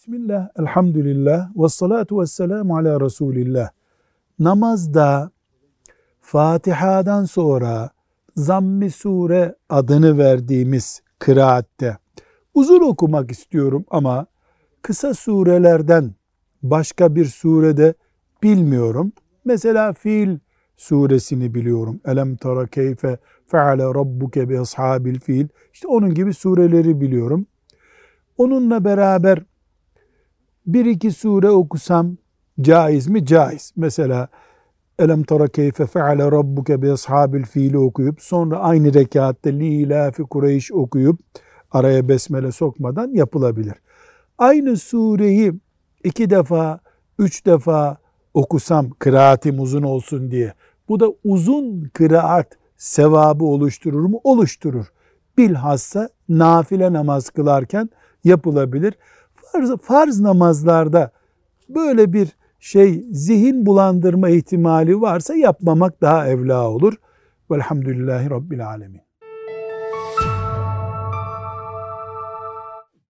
Bismillah, elhamdülillah, ve salatu ve selamu ala Resulillah. Namazda Fatiha'dan sonra Zammi Sure adını verdiğimiz kıraatte uzun okumak istiyorum ama kısa surelerden başka bir surede bilmiyorum. Mesela Fil suresini biliyorum. Elem tara keyfe feale rabbuke bi ashabil fil. İşte onun gibi sureleri biliyorum. Onunla beraber bir iki sure okusam caiz mi? Caiz. Mesela Elem tara keyfe feale rabbuke bi ashabil fiili okuyup sonra aynı rekatte li ilafi Kureyş okuyup araya besmele sokmadan yapılabilir. Aynı sureyi iki defa, üç defa okusam kıraatim uzun olsun diye. Bu da uzun kıraat sevabı oluşturur mu? Oluşturur. Bilhassa nafile namaz kılarken yapılabilir. Farz, farz namazlarda böyle bir şey zihin bulandırma ihtimali varsa yapmamak daha evla olur. Velhamdülillahi Rabbil Alemin.